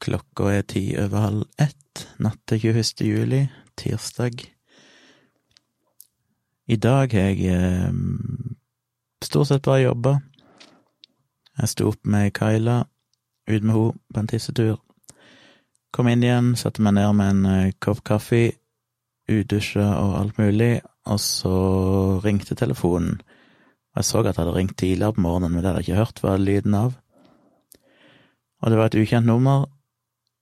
Klokka er ti over halv ett natt til 21. juli, tirsdag. I dag har jeg eh, stort sett bare jobba. Jeg sto opp med Kyla, ut med henne på en tissetur. Kom inn igjen, satte meg ned med en eh, kopp kaffe, udusja og alt mulig, og så ringte telefonen. Jeg så at jeg hadde ringt tidligere på morgenen, men det hadde jeg ikke hørt hva lyden av. Og det var et ukjent nummer,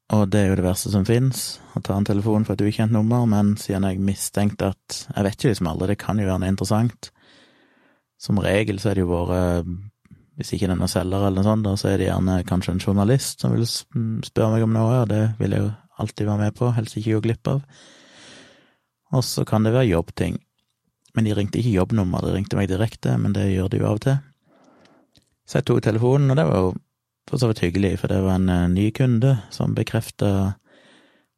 og det er jo det verste som fins, å ta en telefon for et ukjent nummer, men siden jeg mistenkte at Jeg vet jo liksom aldri, det kan jo være interessant. Som regel så er det jo vært Hvis ikke det er noen selger eller noe sånt, da, så er det gjerne kanskje en journalist som vil spørre meg om noe, og det vil jeg jo alltid være med på, helst ikke gå glipp av. Og så kan det være jobbting. Men de ringte ikke jobbnummer, de ringte meg direkte, men det gjør de jo av og til. Så jeg tok telefonen, og det var jo for så vidt hyggelig, for det var en uh, ny kunde som bekrefta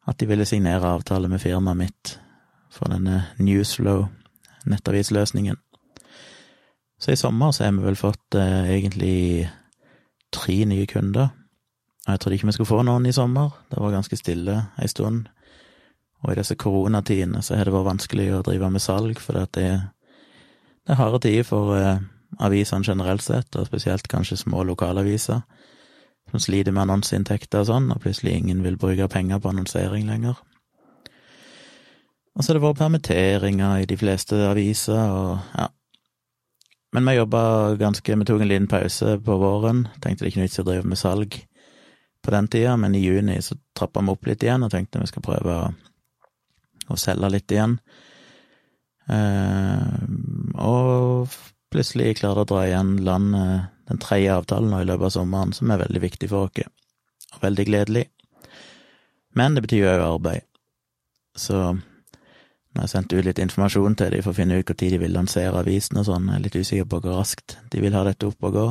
at de ville signere avtale med firmaet mitt for denne Newsflow nettavisløsningen. Så i sommer så har vi vel fått uh, egentlig tre nye kunder. Og jeg trodde ikke vi skulle få noen i sommer, det var ganske stille ei stund. Og i disse koronatidene så har det vært vanskelig å drive med salg, for det, det er harde tider for uh, avisene generelt sett, og spesielt kanskje små lokalaviser som sliter med annonseinntekter og sånn, og plutselig ingen vil bruke penger på annonsering lenger. Og så har det vært permitteringer i de fleste aviser, og ja. Men vi jobba ganske Vi tok en liten pause på våren. Tenkte det ikke noe vits å drive med salg på den tida, men i juni så trappa vi opp litt igjen og tenkte vi skal prøve å, å selge litt igjen. Eh, og plutselig klarte å dra igjen landet den tredje avtalen nå i løpet av sommeren, som er veldig viktig for oss, og veldig gledelig. Men det betyr òg arbeid. Så nå har jeg sendt ut litt informasjon til dem for å finne ut når de vil lansere avisen og sånn, jeg er litt usikker på hvor raskt de vil ha dette opp og gå.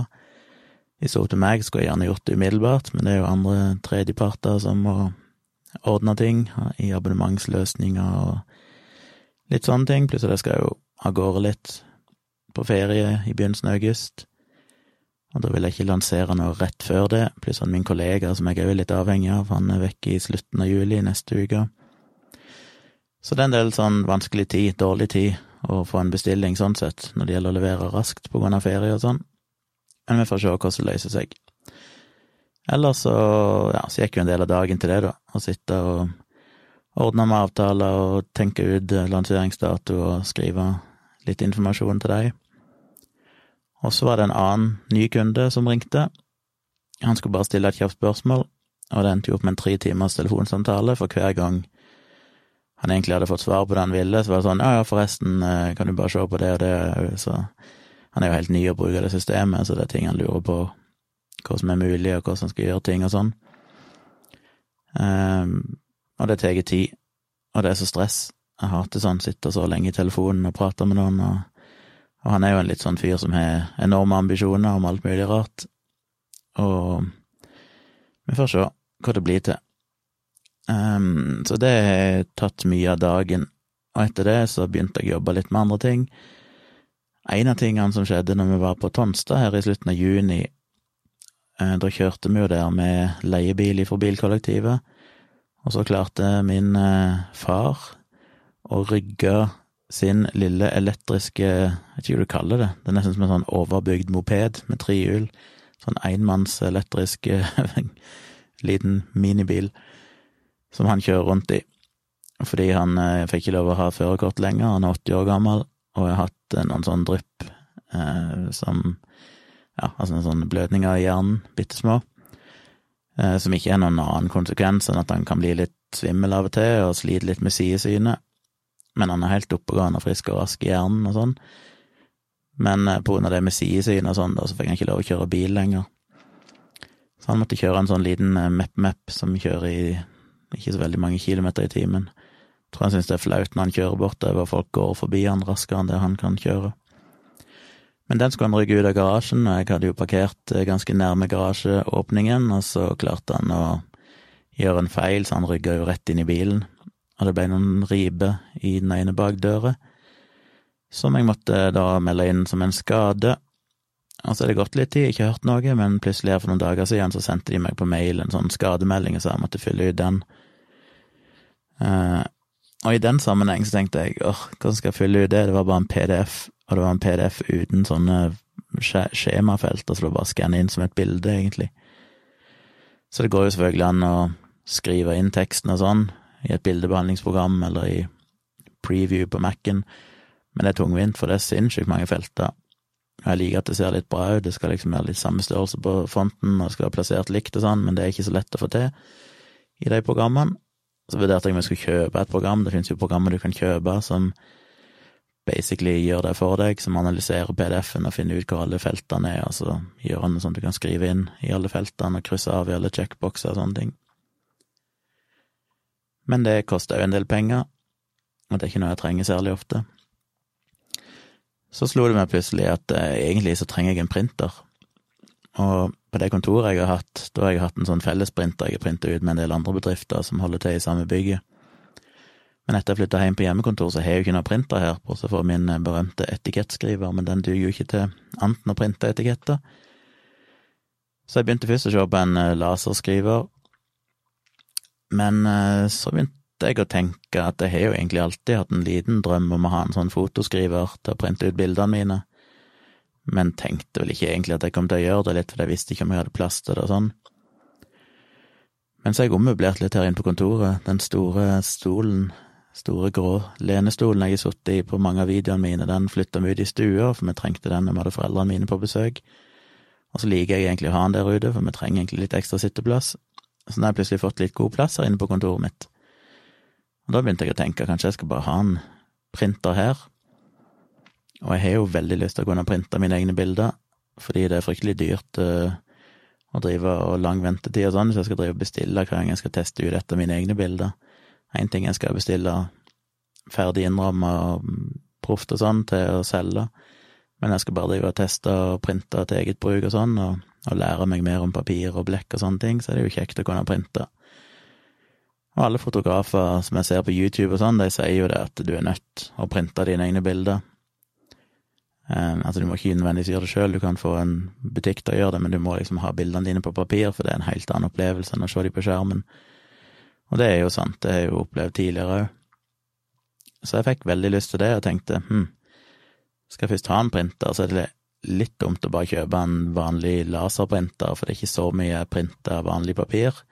Hvis det var til meg, skulle jeg gjerne gjort det umiddelbart, men det er jo andre tredjeparter som må ordne ting i abonnementsløsninger og litt sånne ting, plutselig skal jeg jo av gårde litt på ferie i begynnelsen av august. Og da vil jeg ikke lansere noe rett før det, pluss at min kollega, som jeg òg er litt avhengig av, han er vekke i slutten av juli neste uke. Så det er en del sånn vanskelig tid, dårlig tid, å få en bestilling sånn sett, når det gjelder å levere raskt på grunn av ferie og sånn. Men vi får se hvordan det løser seg. Ellers så, ja, så gikk jo en del av dagen til det, da, å sitte og ordne med avtaler og tenke ut lanseringsdato og skrive litt informasjon til deg. Og så var det en annen ny kunde som ringte. Han skulle bare stille et kjapt spørsmål, og det endte jo opp med en tre timers telefonsamtale, for hver gang han egentlig hadde fått svar på det han ville, så var det sånn ja, ja, forresten, eh, kan du bare se på det og det, så han er jo helt ny og bruker det systemet, så det er ting han lurer på hva som er mulig, og hvordan han skal gjøre ting og sånn. Um, og det tar tid, og det er så stress. Jeg hater sånn, sitte så lenge i telefonen og prate med noen og og han er jo en litt sånn fyr som har enorme ambisjoner om alt mulig rart. Og vi får se hva det blir til. Um, så det har tatt mye av dagen. Og etter det så begynte jeg å jobbe litt med andre ting. En av tingene som skjedde når vi var på Tonstad her i slutten av juni, eh, da kjørte vi jo der med leiebil fra bilkollektivet, og så klarte min eh, far å rygge sin lille elektriske Jeg vet ikke hva du kaller det. Det er nesten som en sånn overbygd moped med trehjul. Sånn enmanns elektrisk liten minibil som han kjører rundt i. Fordi han eh, fikk ikke lov å ha førerkort lenger, han er 80 år gammel, og har hatt eh, noen sånn drypp eh, som Ja, altså noen sånne blødninger i hjernen, bitte små, eh, som ikke er noen annen konsekvens enn at han kan bli litt svimmel av og til og slite litt med sidesynet men han er helt oppegående og frisk og rask i hjernen og sånn. Men eh, på grunn av det med sidesyn og sånn, da, så fikk han ikke lov å kjøre bil lenger. Så han måtte kjøre en sånn liten mepp-mepp som kjører i ikke så veldig mange kilometer i timen. Jeg tror han syns det er flaut når han kjører bortover, folk går forbi han raskere enn det han kan kjøre. Men den skulle han rygge ut av garasjen, og jeg hadde jo parkert eh, ganske nærme garasjeåpningen, og så klarte han å gjøre en feil, så han rygga jo rett inn i bilen og det ble noen riber i den ene bakdøra, som jeg måtte da melde inn som en skade. Og så er det gått litt tid, ikke hørt noe, men plutselig her for noen dager siden så sendte de meg på mail en sånn skademelding og sa jeg måtte fylle ut den. Uh, og i den sammenheng så tenkte jeg åh, hvordan skal jeg fylle ut det? Det var bare en PDF, og det var en PDF uten sånne skjemafelter, så det var bare å inn som et bilde, egentlig. Så det går jo selvfølgelig an å skrive inn teksten og sånn i et bildebehandlingsprogram eller i preview på Mac-en, men det er tungvint, for det er sinnssykt mange felter. Jeg liker at det ser litt bra ut, det skal liksom være litt samme størrelse på fonten, og det skal være plassert likt og sånn, men det er ikke så lett å få til i de programmene. Så vurderte jeg om jeg skulle kjøpe et program, det finnes jo programmer du kan kjøpe som basically gjør det for deg, som analyserer PDF-en og finner ut hvor alle feltene er, og så gjør han det sånn at du kan skrive inn i alle feltene og krysse av i alle checkboxer og sånne ting. Men det koster jo en del penger, og det er ikke noe jeg trenger særlig ofte. Så slo det meg plutselig at eh, egentlig så trenger jeg en printer. Og på det kontoret jeg har hatt, da har jeg hatt en sånn fellesprinter jeg har printa ut med en del andre bedrifter som holder til i samme bygget. Men etter jeg flytta hjem på hjemmekontor, så har jeg jo ikke noen printer her, bortsett fra min eh, berømte etikettskriver, men den duger jo ikke til annet enn å printe etiketter. Så jeg begynte først å se på en eh, laserskriver, men så begynte jeg å tenke at jeg har jo egentlig alltid hatt en liten drøm om å ha en sånn fotoskriver til å printe ut bildene mine, men tenkte vel ikke egentlig at jeg kom til å gjøre det litt, for jeg visste ikke om jeg hadde plass til det og sånn. Men så har jeg ommøblert litt her inne på kontoret, den store stolen, store grå lenestolen jeg har sittet i på mange av videoene mine, den flytta vi ut i stua, for vi trengte den når vi hadde foreldrene mine på besøk. Og så liker jeg egentlig å ha den der ute, for vi trenger egentlig litt ekstra sitteplass. Så nå har jeg plutselig fått litt god plass her inne på kontoret mitt. Og da begynte jeg å tenke kanskje jeg skal bare ha en printer her. Og jeg har jo veldig lyst til å kunne printe mine egne bilder, fordi det er fryktelig dyrt uh, å drive og lang ventetid og sånn, hvis jeg skal drive og bestille hver gang jeg skal teste ut etter mine egne bilder. Én ting jeg skal bestille ferdig innramma og proft og sånn til å selge, men jeg skal bare drive og teste og printe til eget bruk og sånn, og, og lære meg mer om papir og blekk og sånne ting, så er det jo kjekt å kunne printe. Og alle fotografer som jeg ser på YouTube og sånn, de sier jo det at du er nødt å printe dine egne bilder. Um, altså, du må ikke nødvendigvis gjøre det sjøl, du kan få en butikk til å gjøre det, men du må liksom ha bildene dine på papir, for det er en helt annen opplevelse enn å se dem på skjermen. Og det er jo sant, det har jeg jo opplevd tidligere òg. Så jeg fikk veldig lyst til det, og tenkte hm, skal jeg først ha en printer, så er det litt dumt å bare kjøpe en vanlig laserprinter, for det er ikke så mye printa vanlig papir.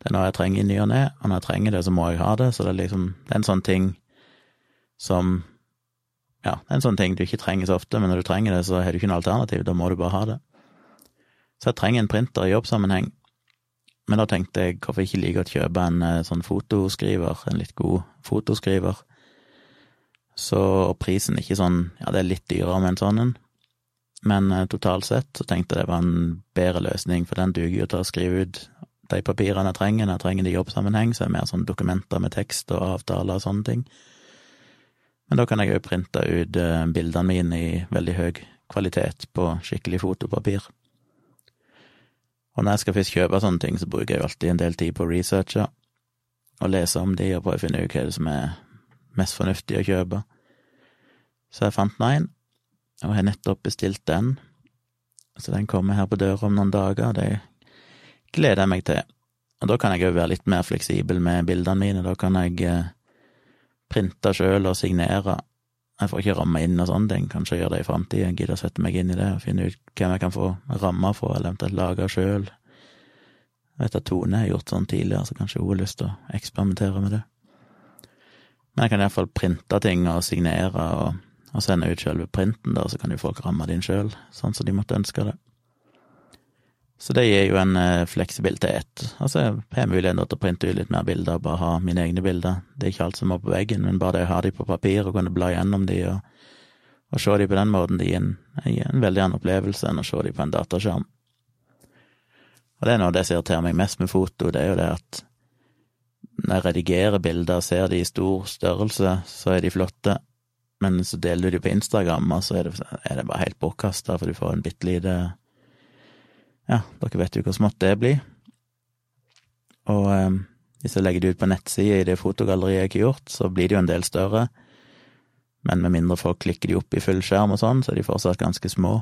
Det er noe jeg trenger i ny og ne, og når jeg trenger det, så må jeg ha det, så det er liksom Det er en sånn ting som Ja, det er en sånn ting du ikke trenger så ofte, men når du trenger det, så har du ikke noe alternativ, da må du bare ha det. Så jeg trenger en printer i jobbsammenheng, men da tenkte jeg hvorfor ikke like godt kjøpe en eh, sånn fotoskriver, en litt god fotoskriver. Så prisen ikke sånn Ja, det er litt dyrere med en sånn en, men eh, totalt sett så tenkte jeg det var en bedre løsning, for den duger jo til å skrive ut de papirene jeg trenger når jeg trenger det i jobbsammenheng, så er det mer sånn dokumenter med tekst og avtaler og sånne ting. Men da kan jeg òg printe ut eh, bildene mine i veldig høy kvalitet på skikkelig fotopapir. Og når jeg skal først kjøpe sånne ting, så bruker jeg jo alltid en del tid på å researche og lese om de og prøve å finne ut hva som er mest fornuftig å kjøpe. Så jeg fant nå en, og har nettopp bestilt den. Så den kommer her på døra om noen dager. Det gleder jeg meg til. Og da kan jeg òg være litt mer fleksibel med bildene mine. Da kan jeg eh, printe sjøl og signere. Jeg får ikke ramme inn og sånne ting, kanskje gjøre det i framtida. Gidde å sette meg inn i det og finne ut hvem jeg kan få rammer fra, eller eventuelt lage sjøl. Jeg vet at Tone har gjort sånn tidligere, så kanskje hun har lyst til å eksperimentere med det. Men jeg kan iallfall printe ting og signere og, og sende ut selve printen, da, så kan jo folk ramme det inn sjøl, sånn som de måtte ønske det. Så det gir jo en eh, fleksibilitet. Altså, jeg har muligheten til å printe ut litt mer bilder, og bare ha mine egne bilder. Det er ikke alt som må på veggen, men bare det å ha de på papir og kunne bla gjennom de og, og se de på den måten, det gir en, en veldig annen opplevelse enn å se de på en dataskjerm. Og det er noe av det som irriterer meg mest med foto, det er jo det at når jeg redigerer bilder og ser de i stor størrelse, så er de flotte, men så deler du de på Instagram, og så er det, er det bare helt bortkasta, for du får en bitte lite ja, dere vet jo hvor smått det blir. Og eh, hvis jeg legger det ut på nettsida i det fotogalleriet jeg har gjort, så blir det jo en del større. Men med mindre folk klikker de opp i full skjerm og sånn, så er de fortsatt ganske små.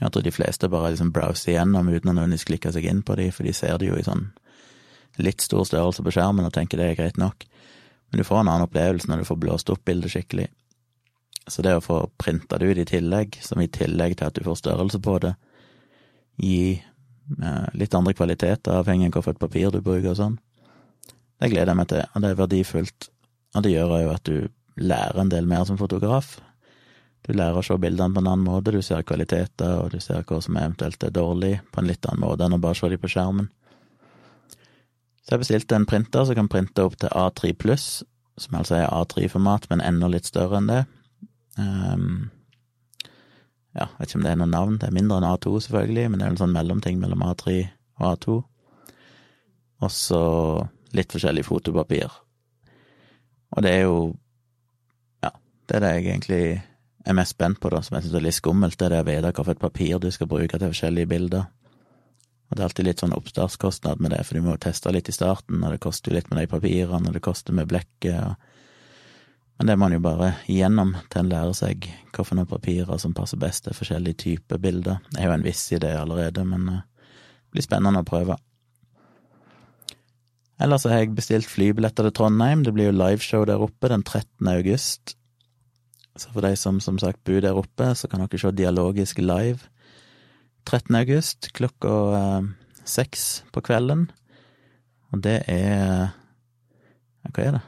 Jeg tror de fleste bare liksom browser igjennom uten å nødvendigvis klikke seg inn på de, for de ser det jo i sånn litt stor størrelse på skjermen og tenker det er greit nok. Men du får en annen opplevelse når du får blåst opp bildet skikkelig. Så det å få printa det ut i tillegg, som i tillegg til at du får størrelse på det, gi eh, litt andre kvaliteter avhengig av hvilket papir du bruker og sånn, det gleder jeg meg til, og det er verdifullt. Og det gjør jo at du lærer en del mer som fotograf. Du lærer å se bildene på en annen måte, du ser kvaliteter, og du ser hva som eventuelt er dårlig, på en litt annen måte enn å bare se dem på skjermen. Så jeg bestilte en printer som kan printe opp til A3 pluss, som altså er A3-format, men enda litt større enn det. Um, ja, vet ikke om det er noe navn, det er mindre enn A2 selvfølgelig, men det er en sånn mellomting mellom A3 og A2. Og så litt forskjellig fotopapir. Og det er jo, ja, det er det jeg egentlig er mest spent på, da, som jeg synes er litt skummelt, det er det å vite hvilket papir du skal bruke til forskjellige bilder. Og det er alltid litt sånn oppstartskostnad med det, for du må jo teste litt i starten, og det koster jo litt med de papirene, og det koster med blekket, og Men det må man jo bare igjennom til en lærer seg hvilke papirer som passer best til forskjellige typer bilder. Jeg har jo en viss idé allerede, men eh, det blir spennende å prøve. Ellers har jeg bestilt flybilletter til Trondheim, det blir jo liveshow der oppe den 13. august. Så for de som som sagt bor der oppe, så kan dere se Dialogisk live 13. august klokka eh, seks på kvelden. Og det er Hva er det?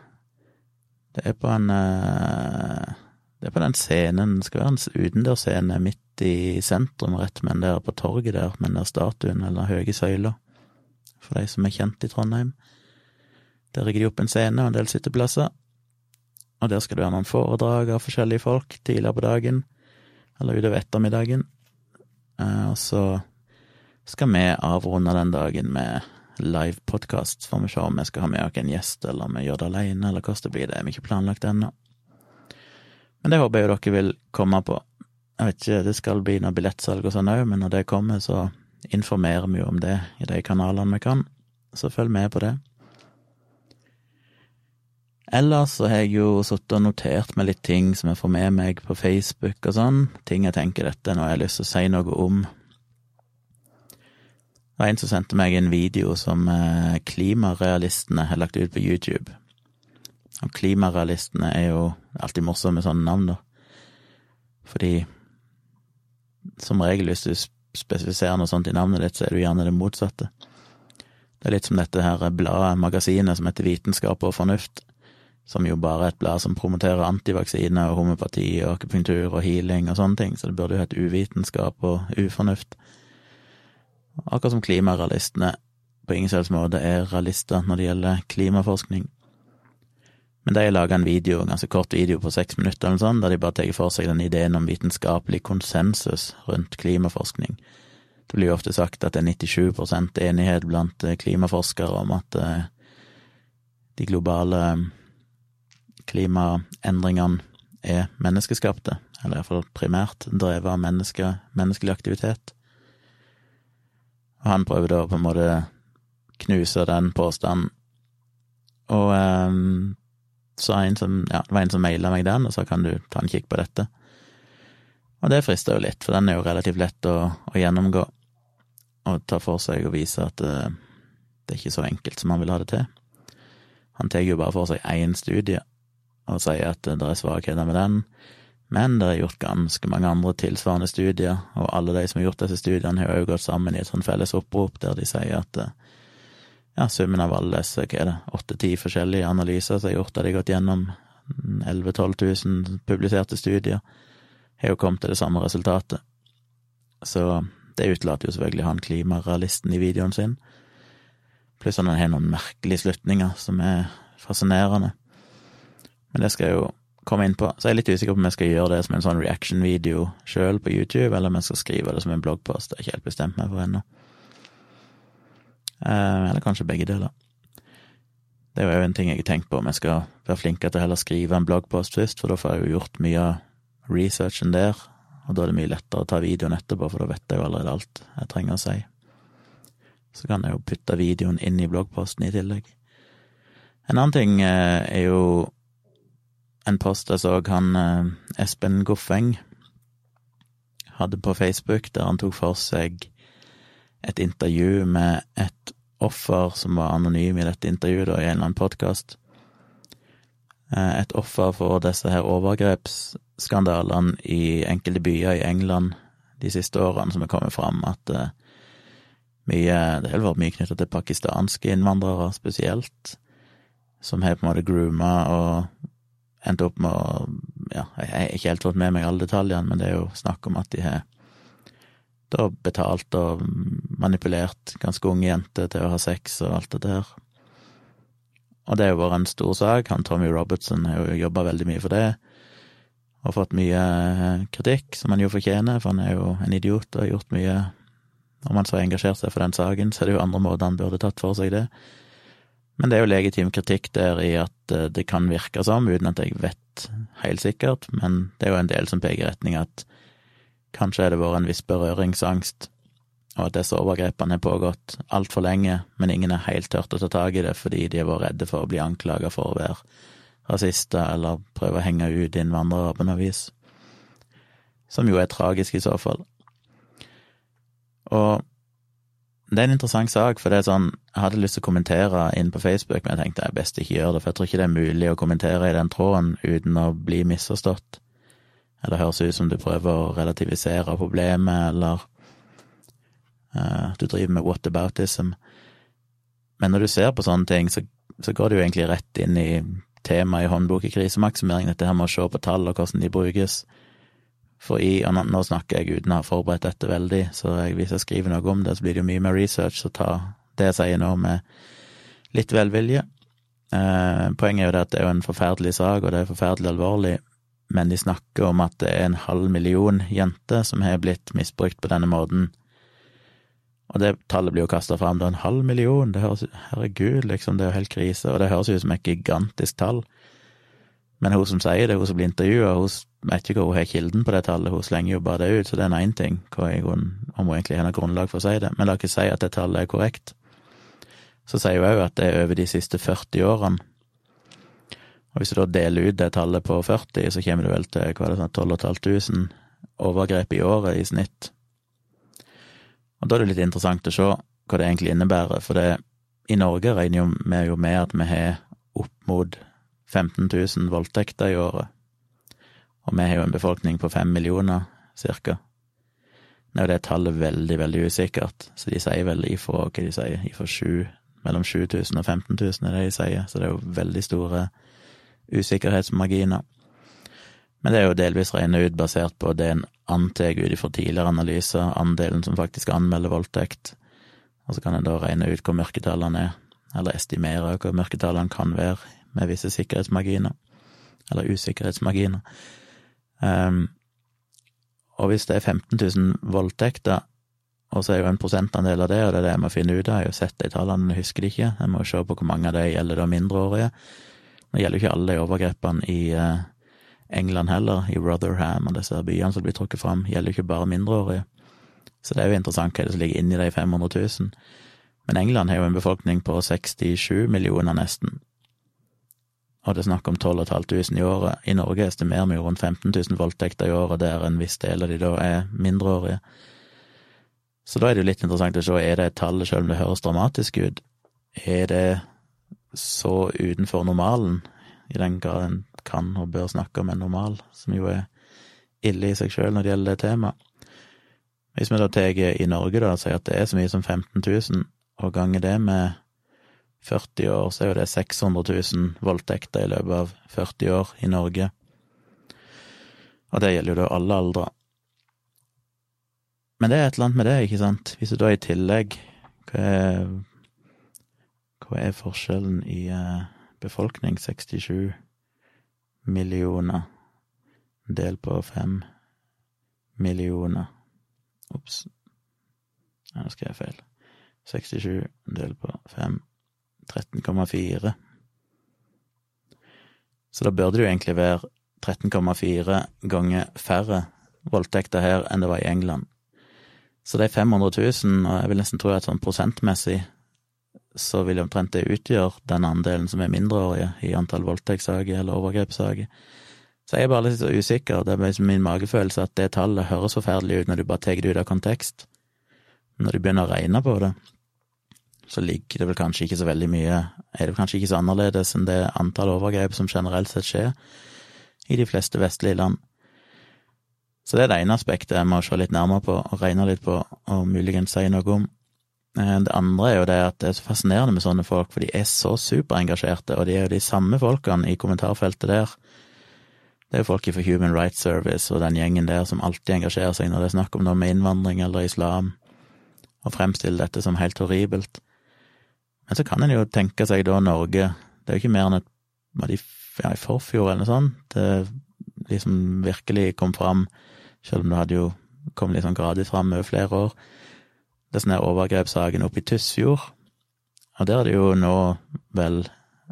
Det er på en eh, Det er på den scenen, det skal være en utendørsscene midt i sentrum, rett men der på torget der, med den der statuen, eller høye søyler, for de som er kjent i Trondheim. Der rigger de opp en scene og en del sitteplasser, og der skal det være noen foredrag av forskjellige folk tidligere på dagen, eller utover ettermiddagen. Eh, og så skal vi avrunde den dagen med live podkast, så får vi se om vi skal ha med oss en gjest, eller om vi gjør det alene, eller hvordan det blir. Det er vi ikke planlagt ennå. Men det håper jeg jo dere vil komme på. Jeg vet ikke, det skal bli noe billettsalg og sånn òg, men når det kommer, så informerer vi jo om det i de kanalene vi kan, så følg med på det. Ellers så har jeg jo sittet og notert meg litt ting som jeg får med meg på Facebook og sånn, ting jeg tenker dette nå har jeg lyst til å si noe om. Det var en som sendte meg en video som eh, klimarealistene har lagt ut på YouTube. Og klimarealistene er jo alltid morsomme med sånne navn, da. Fordi som regel hvis du spesifiserer noe sånt i navnet ditt, så er du gjerne det motsatte. Det er litt som dette her bladet, magasinet, som heter Vitenskap og fornuft som jo bare er et blad som promoterer antivaksine og homopati og akupunktur og healing og sånne ting, så det burde jo hett uvitenskap og ufornuft. Akkurat som klimarealistene på ingen selvs måte er realister når det gjelder klimaforskning. Men de laga en video, en ganske kort video på seks minutter eller sånn, der de bare tar for seg den ideen om vitenskapelig konsensus rundt klimaforskning. Det blir jo ofte sagt at det er 97 enighet blant klimaforskere om at eh, de globale klimaendringene er menneskeskapte, eller iallfall primært drevet av menneske, menneskelig aktivitet. Og han prøver da på en måte knuse den påstanden. Og eh, så en som, ja, det var en som maila meg den, og så kan du ta en kikk på dette. Og det frister jo litt, for den er jo relativt lett å, å gjennomgå og ta for seg og vise at eh, det er ikke så enkelt som han vil ha det til. Han tar jo bare for seg én studie, og sier at det er svakheter med den, men det er gjort ganske mange andre tilsvarende studier, og alle de som har gjort disse studiene, har jo gått sammen i et sånt felles opprop der de sier at ja, summen av alle disse, hva er det, åtte-ti forskjellige analyser som er gjort, der de gått gjennom 11 000-12 000 publiserte studier, har jo kommet til det samme resultatet. Så det utelater jo selvfølgelig han klimarealisten i videoen sin. Pluss at han har noen merkelige slutninger som er fascinerende. Men det skal jeg jo komme inn på. Så jeg er litt usikker på om jeg skal gjøre det som en sånn reaction-video sjøl på YouTube, eller om jeg skal skrive det som en bloggpost. Det er ikke helt bestemt meg for ennå. Eh, eller kanskje begge deler. Det er jo en ting jeg har tenkt på, om jeg skal være flinkere til å heller skrive en bloggpost først, for da får jeg jo gjort mye av researchen der, og da er det mye lettere å ta videoen etterpå, for da vet jeg jo allerede alt jeg trenger å si. Så kan jeg jo putte videoen inn i bloggposten i tillegg. En annen ting eh, er jo en post jeg så han eh, Espen Goffeng hadde på Facebook, der han tok for seg et intervju med et offer som var anonym i dette intervjuet, da, i en eller annen podkast. Eh, et offer for disse her overgrepsskandalene i enkelte byer i England de siste årene, som er kommet fram at uh, mye Det har vært mye knytta til pakistanske innvandrere spesielt, som har på en måte grooma og endt opp med å Ja, jeg har ikke helt fått med meg alle detaljene, men det er jo snakk om at de har da betalt og manipulert ganske unge jenter til å ha sex og alt det der. Og det har jo vært en stor sak. Han Tommy Robertson har jo jobba veldig mye for det, og fått mye eh, kritikk, som han jo fortjener, for han er jo en idiot og har gjort mye Om han så har engasjert seg for den saken, så er det jo andre måter han burde tatt for seg det. Men det er jo legitim kritikk der i at eh, det kan virke som, uten at jeg vet helt sikkert, men det er jo en del som peker i retning at Kanskje har det vært en viss berøringsangst, og at disse overgrepene har pågått altfor lenge, men ingen er helt tørt å ta tak i det fordi de har vært redde for å bli anklaga for å være rasister eller prøve å henge ut innvandrere på noe vis. Som jo er tragisk i så fall. Og det er en interessant sak, for det er sånn Jeg hadde lyst til å kommentere inn på Facebook, men jeg tenkte jeg best ikke gjøre det, for jeg tror ikke det er mulig å kommentere i den tråden uten å bli misforstått eller høres ut som du prøver å relativisere problemet, eller uh, du driver med whataboutism. Men når du ser på sånne ting, så, så går det jo egentlig rett inn i temaet i håndbok i krisemaksimering, dette her med å se på tall og hvordan de brukes. For i, og nå snakker jeg uten å ha forberedt dette veldig, så jeg, hvis jeg skriver noe om det, så blir det jo mye mer research, så ta det jeg sier nå med litt velvilje. Eh, poenget er jo det at det er jo en forferdelig sak, og det er forferdelig alvorlig, men de snakker om at det er en halv million jenter som har blitt misbrukt på denne måten. Og det tallet blir jo kasta fram, det er en halv million, det høres Herregud, liksom, det er jo helt krise, og det høres ut som et gigantisk tall. Men hun som sier det, hun som blir intervjua, hun vet ikke hvor hun har kilden på det tallet, hun slenger jo bare det ut, så det er nå én ting, om hun egentlig har noe grunnlag for å si det, men la ikke si at det tallet er korrekt. Så sier hun òg at det er over de siste 40 årene og hvis du da deler ut det tallet på 40, så kommer du vel til hva er det, sånn 12 500 overgrep i året i snitt. Og da er det litt interessant å se hva det egentlig innebærer, for det, i Norge regner vi jo med at vi har opp mot 15 000 voldtekter i året, og vi har jo en befolkning på fem millioner, cirka. Nå er det tallet veldig, veldig usikkert, så de sier vel ifra hva de sier, ifra 7, mellom 7000 og 15 000 er det de sier, så det er jo veldig store usikkerhetsmarginer. Men det er jo delvis regnet ut basert på det en antar ut ifra tidligere analyser, andelen som faktisk anmelder voldtekt, og så kan en da regne ut hvor mørketallene er, eller estimere hvor mørketallene kan være med visse sikkerhetsmarginer, eller usikkerhetsmarginer. Um, og hvis det er 15 000 voldtekter, og så er jo en prosentandel av det, og det er det jeg må finne ut av, jeg har jo sett de tallene, jeg husker det ikke, jeg må jo se på hvor mange av de gjelder da mindreårige, det gjelder jo ikke alle de overgrepene i eh, England heller, i Rotherham og disse byene som blir trukket fram, gjelder jo ikke bare mindreårige. Så det er jo interessant hva det som ligger inni de 500 000. Men England har jo en befolkning på 67 millioner, nesten. Og det er snakk om 12 500 i året. I Norge estimerer vi jo rundt 15 000 voldtekter i året, der en viss del av de da er mindreårige. Så da er det jo litt interessant å se, er det et tall, selv om det høres dramatisk ut, er det så utenfor normalen, i den grad en kan og bør snakke om en normal, som jo er ille i seg sjøl når det gjelder det temaet. Hvis vi da tar i Norge, da, og sier at det er så mye som 15 000, og ganger det med 40 år, så er jo det 600 000 voldtekter i løpet av 40 år i Norge. Og det gjelder jo da alle aldre. Men det er et eller annet med det, ikke sant? Hvis du da i tillegg hva er hva er forskjellen i eh, befolkning? 67 millioner delt på 5 millioner Ops. Nå skrev jeg feil. 67 delt på 5 13,4. Så da burde det jo egentlig være 13,4 ganger færre voldtekter her enn det var i England. Så de 500 000, og jeg vil nesten tro at sånn prosentmessig så vil omtrent det utgjøre den andelen som er mindreårige i antall voldtektssaker eller overgrepssaker. Så jeg er bare litt så usikker. Det er liksom min magefølelse at det tallet høres forferdelig ut når du bare tar det ut av kontekst. Når du begynner å regne på det, så ligger det vel kanskje ikke så veldig mye Er det kanskje ikke så annerledes enn det antall overgrep som generelt sett skjer i de fleste vestlige land. Så det er det ene aspektet jeg må se litt nærmere på og regne litt på, og muligens si noe om. Eh, det andre er jo det at det er så fascinerende med sånne folk, for de er så superengasjerte, og de er jo de samme folkene i kommentarfeltet der. Det er jo folk fra Human Rights Service og den gjengen der som alltid engasjerer seg når det er snakk om noe med innvandring eller islam, og fremstiller dette som helt horribelt. Men så kan en jo tenke seg da Norge Det er jo ikke mer enn et var de, ja, i forfjor eller noe sånt det liksom virkelig kom fram, selv om det hadde jo kommet litt sånn gradvis fram over flere år. Det er sånne overgrepssaken oppe i Tysfjord, og der er det jo nå vel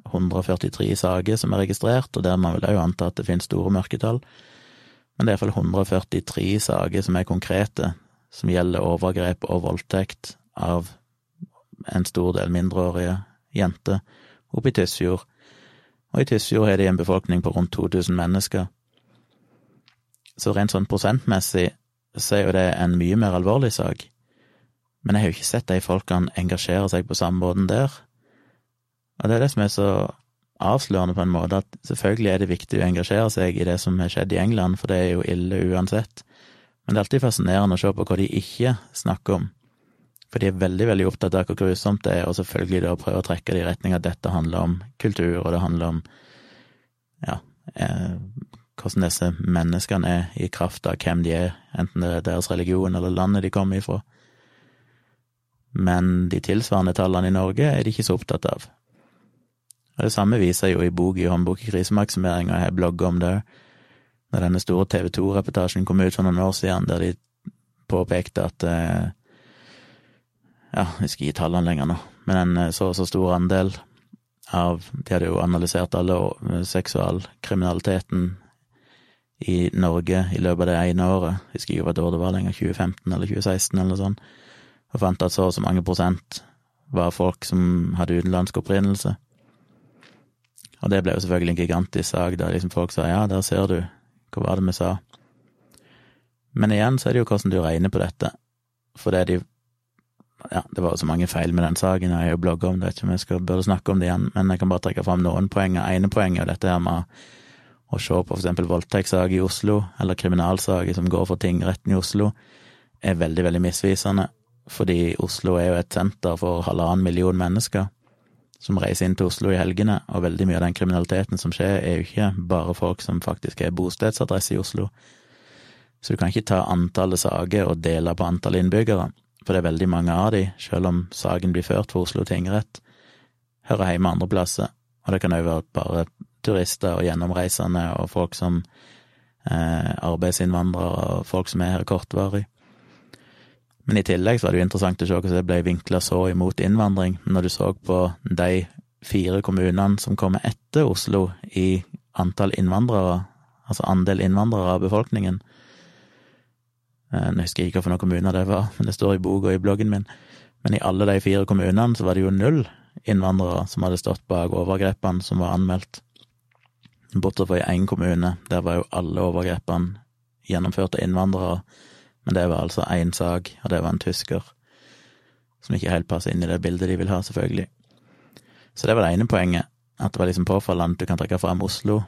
143 saker som er registrert, og der man vil òg anta at det finnes store mørketall. Men det er iallfall 143 saker som er konkrete, som gjelder overgrep og voldtekt av en stor del mindreårige jenter oppe i Tysfjord. Og i Tysfjord har de en befolkning på rundt 2000 mennesker. Så rent sånn prosentmessig så er jo det en mye mer alvorlig sak. Men jeg har jo ikke sett de folkene engasjere seg på samme måten der. Og det er det som er så avslørende på en måte, at selvfølgelig er det viktig å engasjere seg i det som har skjedd i England, for det er jo ille uansett. Men det er alltid fascinerende å se på hva de ikke snakker om. For de er veldig, veldig opptatt av hvor grusomt det er, og selvfølgelig da prøve å trekke det i retning at dette handler om kultur, og det handler om ja, eh, hvordan disse menneskene er i kraft av hvem de er, enten det er deres religion eller landet de kommer ifra. Men de tilsvarende tallene i Norge er de ikke så opptatt av. Og Det samme viser jo i bok i håndbok i krisemaksimering, og jeg blogger om det når denne store TV 2-reportasjen kom ut for noen år siden, der de påpekte at eh, Ja, jeg skal gi tallene lenger nå, men en eh, så og så stor andel av De hadde jo analysert alle seksualkriminaliteten i Norge i løpet av det ene året, jeg husker ikke hva år det var lenger, 2015 eller 2016 eller sånn, og fant at så og så mange prosent var folk som hadde utenlandsk opprinnelse. Og det ble jo selvfølgelig en gigantisk sak, der liksom folk sa ja, der ser du, hva var det vi sa? Men igjen så er det jo hvordan du regner på dette, for det er de ja, det var jo så mange feil med den saken, jeg har jo blogga om det, ikke om jeg skal, burde snakke om det igjen, men jeg kan bare trekke fram noen poenger. ene poenget er dette her med å se på eksempel voldtektssaker i Oslo, eller kriminalsaker som går for tingretten i Oslo, er veldig, veldig misvisende, fordi Oslo er jo et senter for halvannen million mennesker som reiser inn til Oslo i helgene, og veldig mye av den kriminaliteten som skjer, er jo ikke bare folk som faktisk er bostedsadresse i Oslo. Så du kan ikke ta antallet saker og dele på antall innbyggere, for det er veldig mange av de, selv om saken blir ført for Oslo tingrett, hører hjemme andre plasser, og det kan òg være bare turister og gjennomreisende og folk som eh, arbeidsinnvandrere og folk som er her kortvarig. Men i tillegg så var det jo interessant å se hvordan det ble vinkla så imot innvandring, når du så på de fire kommunene som kommer etter Oslo i antall innvandrere, altså andel innvandrere av befolkningen. Eh, nå husker jeg ikke hvilke kommuner det var, men det står i boka og i bloggen min. Men i alle de fire kommunene så var det jo null innvandrere som hadde stått bak overgrepene som var anmeldt. Bortsett fra i én kommune, der var jo alle overgrepene gjennomført av innvandrere, men det var altså én sak, og det var en tysker, som ikke helt passer inn i det bildet de vil ha, selvfølgelig. Så det var det ene poenget, at det var liksom påfallende at du kan trekke fram Oslo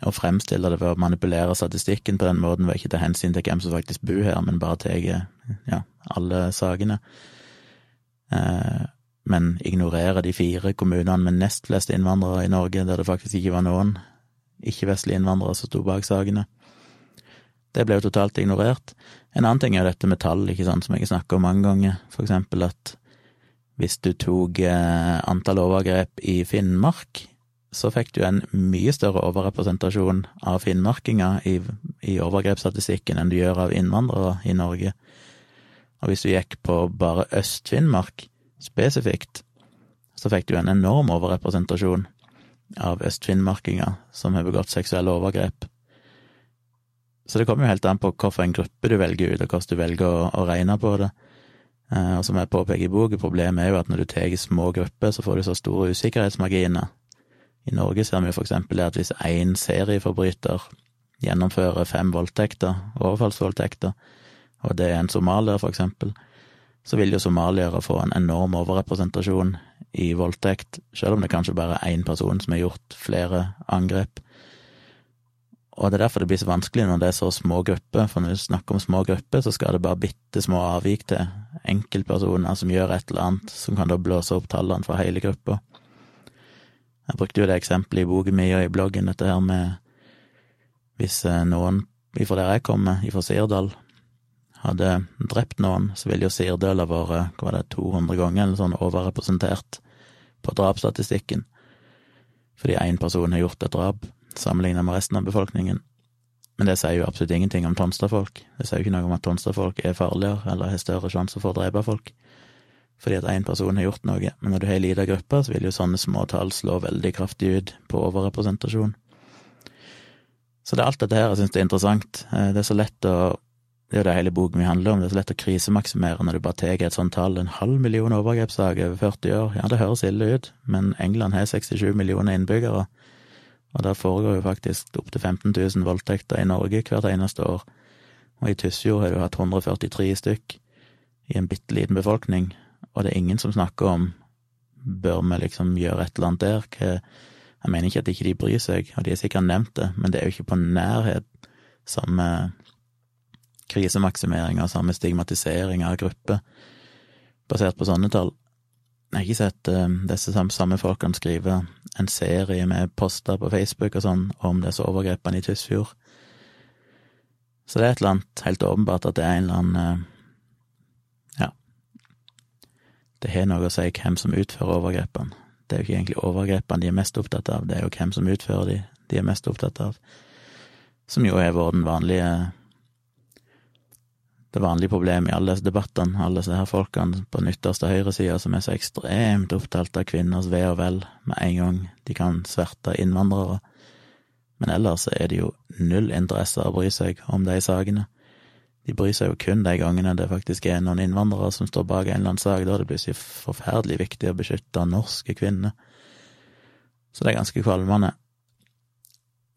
og fremstille det ved å manipulere statistikken på den måten ved ikke ta hensyn til hvem som faktisk bor her, men bare tar ja, alle sakene. Eh, men ignorere de fire kommunene med nest flest innvandrere i Norge, der det faktisk ikke var noen ikke-vestlige innvandrere som sto bak sakene. Det ble jo totalt ignorert. En annen ting er jo dette med tall, ikke sant, som jeg har snakka om mange ganger, for eksempel at hvis du tok eh, antall overgrep i Finnmark, så fikk du en mye større overrepresentasjon av finnmarkinger i, i overgrepsstatistikken enn du gjør av innvandrere i Norge. Og hvis du gikk på bare Øst-Finnmark spesifikt, så fikk du en enorm overrepresentasjon av østfinnmarkinger som har begått seksuelle overgrep. Så det kommer jo helt an på hvilken gruppe du velger ut, og hvordan du velger å, å regne på det. Eh, og som jeg påpeker i boka, problemet er jo at når du tar små grupper, så får du så store usikkerhetsmarginer. I Norge ser vi jo for eksempel at hvis én serieforbryter gjennomfører fem voldtekter, overfallsvoldtekter, og det er en somalier, for eksempel, så vil jo somaliere få en enorm overrepresentasjon i voldtekt, selv om det kanskje bare er én person som har gjort flere angrep. Og det er derfor det blir så vanskelig når det er så små grupper, for når vi snakker om små grupper, så skal det bare bitte små avvik til enkeltpersoner som gjør et eller annet, som kan da blåse opp tallene for hele gruppa. Jeg brukte jo det eksempelet i boken min og i bloggen, dette her med hvis eh, noen ifra der jeg kommer, ifra Sirdal, hadde drept noen, så ville jo Sirdøla vært, hva var det, 200 ganger eller sånn overrepresentert på drapsstatistikken, fordi én person har gjort et drap, sammenlignet med resten av befolkningen. Men det sier jo absolutt ingenting om Tonstad-folk. Det sier jo ikke noe om at Tonstad-folk er farligere eller har større sjanse for å drepe folk fordi at én person har gjort noe, men når du har ei lita gruppe, så vil jo sånne små tall slå veldig kraftig ut på overrepresentasjon. Så det er alt dette her jeg syns er interessant. Eh, det er så lett å Det er jo det hele boken min handler om, det er så lett å krisemaksimere når du bare tar et sånt tall. En halv million overgrepssaker over 40 år, ja, det høres ille ut, men England har 67 millioner innbyggere, og der foregår jo faktisk opptil 15 000 voldtekter i Norge hvert eneste år. Og i Tysfjord har du hatt 143 stykk i en bitte liten befolkning, og det er ingen som snakker om bør vi liksom gjøre et eller annet der, Jeg mener ikke at ikke de bryr seg, og de har sikkert nevnt det, men det er jo ikke på nærhet samme krisemaksimering og samme stigmatisering av grupper basert på sånne tall. Jeg har ikke sett uh, disse samme, folkene skrive en serie med poster på Facebook og sånn om disse overgrepene i Tysfjord. Så det er et eller annet helt åpenbart at det er en eller annen uh, Ja. Det har noe å si hvem som utfører overgrepene. Det er jo ikke egentlig overgrepene de er mest opptatt av, det er jo hvem som utfører de de er mest opptatt av. Som jo har vært den vanlige det vanlige problemet i alle disse debattene, alle disse her folkene på den ytterste høyresida som er så ekstremt opptatt av kvinners ve og vel med en gang de kan sverte innvandrere. Men ellers er det jo null interesse å bry seg om de sakene. De bryr seg jo kun de gangene det faktisk er noen innvandrere som står bak en eller annen sak, da er det plutselig forferdelig viktig å beskytte norske kvinner. Så det er ganske kvalmende.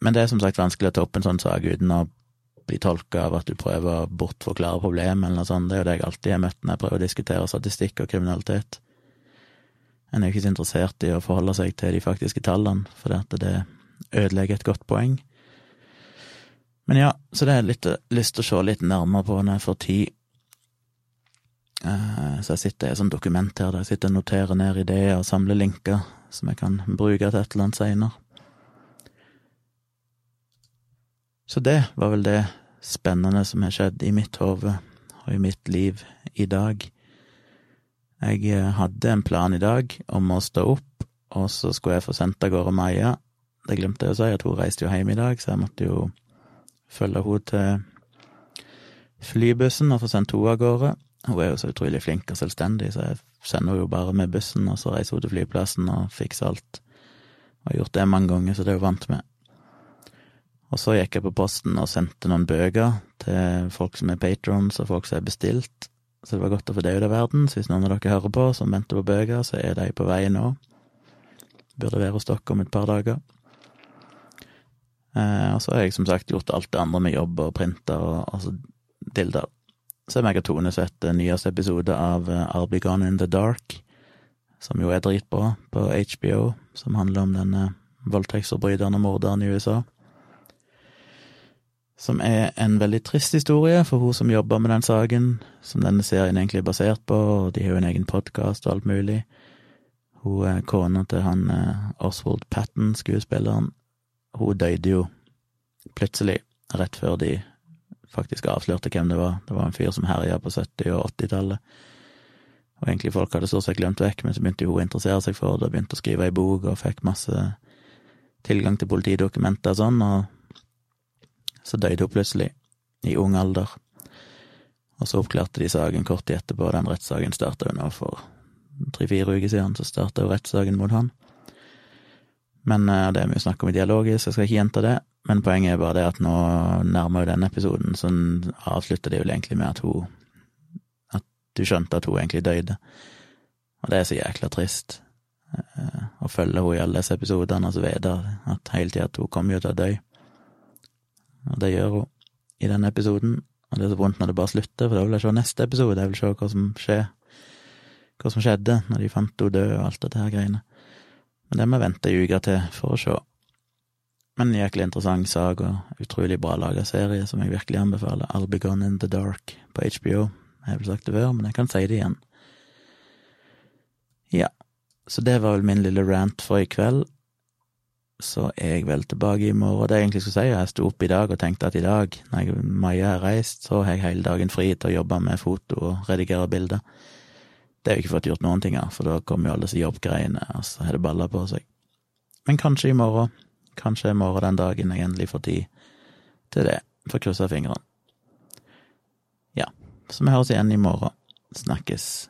Men det er som sagt vanskelig å ta opp en sånn sak uten å bli tolka av at du prøver å bortforklare problemet, eller noe sånt. Det er jo det jeg alltid har møtt når jeg prøver å diskutere statistikk og kriminalitet. En er jo ikke så interessert i å forholde seg til de faktiske tallene, for det ødelegger et godt poeng. Men ja, så det har jeg litt lyst til å se litt nærmere på når jeg får tid. Eh, så jeg sitter i et sånt dokument her der jeg sitter og noterer ned ideer og samler linker som jeg kan bruke til et eller annet seinere. Så det var vel det spennende som har skjedd i mitt hode og i mitt liv i dag. Jeg eh, hadde en plan i dag om å stå opp, og så skulle jeg få sendt av gårde Maja. Det glemte jeg å si, at hun reiste jo hjem i dag, så jeg måtte jo følge henne til flybussen og få sendt henne av gårde. Hun er jo så utrolig flink og selvstendig, så jeg sender henne jo bare med bussen, og så reiser hun til flyplassen og fikser alt. Og har gjort det mange ganger, så det er hun vant med. Og så gikk jeg på posten og sendte noen bøker til folk som er patrons og folk som er bestilt. Så det var godt å få det ut av verden. Så hvis noen av dere hører på som venter på bøker, så er de på vei nå. Burde være hos dere om et par dager. Eh, og så har jeg som sagt gjort alt det andre med jobb og printer og altså dilder. Så har meg og Tone sett nyeste episode av eh, I'll Be Gone In The Dark, som jo er dritbra, på HBO, som handler om denne voldtektsforbryteren og morderen i USA som er en veldig trist historie for hun som jobber med den saken, som denne serien egentlig er basert på, og de har jo en egen podkast og alt mulig. Hun er kona til han eh, Oswald Patten, skuespilleren. Hun døde jo plutselig, rett før de faktisk avslørte hvem det var. Det var en fyr som herja på 70- og 80-tallet. Og egentlig folk hadde stort sett glemt vekk, men så begynte hun å interessere seg for det, og begynte å skrive ei bok og fikk masse tilgang til politidokumenter og sånn, og så døde hun plutselig, i ung alder. Og så oppklarte de saken kort tid etterpå, den rettssaken starta jo nå for tre-fire uker siden, så starta jo rettssaken mot han. Men det det vi snakker om i dialogisk, jeg skal ikke gjenta det, men poenget er bare det at nå nærmer jo denne episoden, så avslutter det jo egentlig med at hun At du skjønte at hun egentlig døde. Og det er så jækla trist. Uh, å følge henne i alle disse episodene og så videre, at hele tida at hun kommer jo til å dø. Og det gjør hun i denne episoden. Og det er så vondt når det bare slutter, for da vil jeg se neste episode, jeg vil se hva som skjer, hva som skjedde når de fant henne død og alt dette her greiene. Men det må jeg vente ei uke til for å se. Men en jæklig interessant sak og utrolig bra laga serie som jeg virkelig anbefaler. I'll Be Gone In The Dark på HBO. Jeg har vel sagt det før, men jeg kan si det igjen. Ja, så det var vel min lille rant for i kveld. Så er jeg vel tilbake i morgen. Det jeg egentlig skulle si, jeg sto opp i dag og tenkte at i dag, når Maja har reist, så har jeg hele dagen fri til å jobbe med foto og redigere bilder. Det har jeg ikke fått gjort noen ting av, for da kommer jo alle disse jobbgreiene, og så har det balla på seg. Men kanskje i morgen. Kanskje i morgen den dagen jeg endelig får tid til det. Får krysse fingrene. Ja, så vi høres igjen i morgen. Snakkes.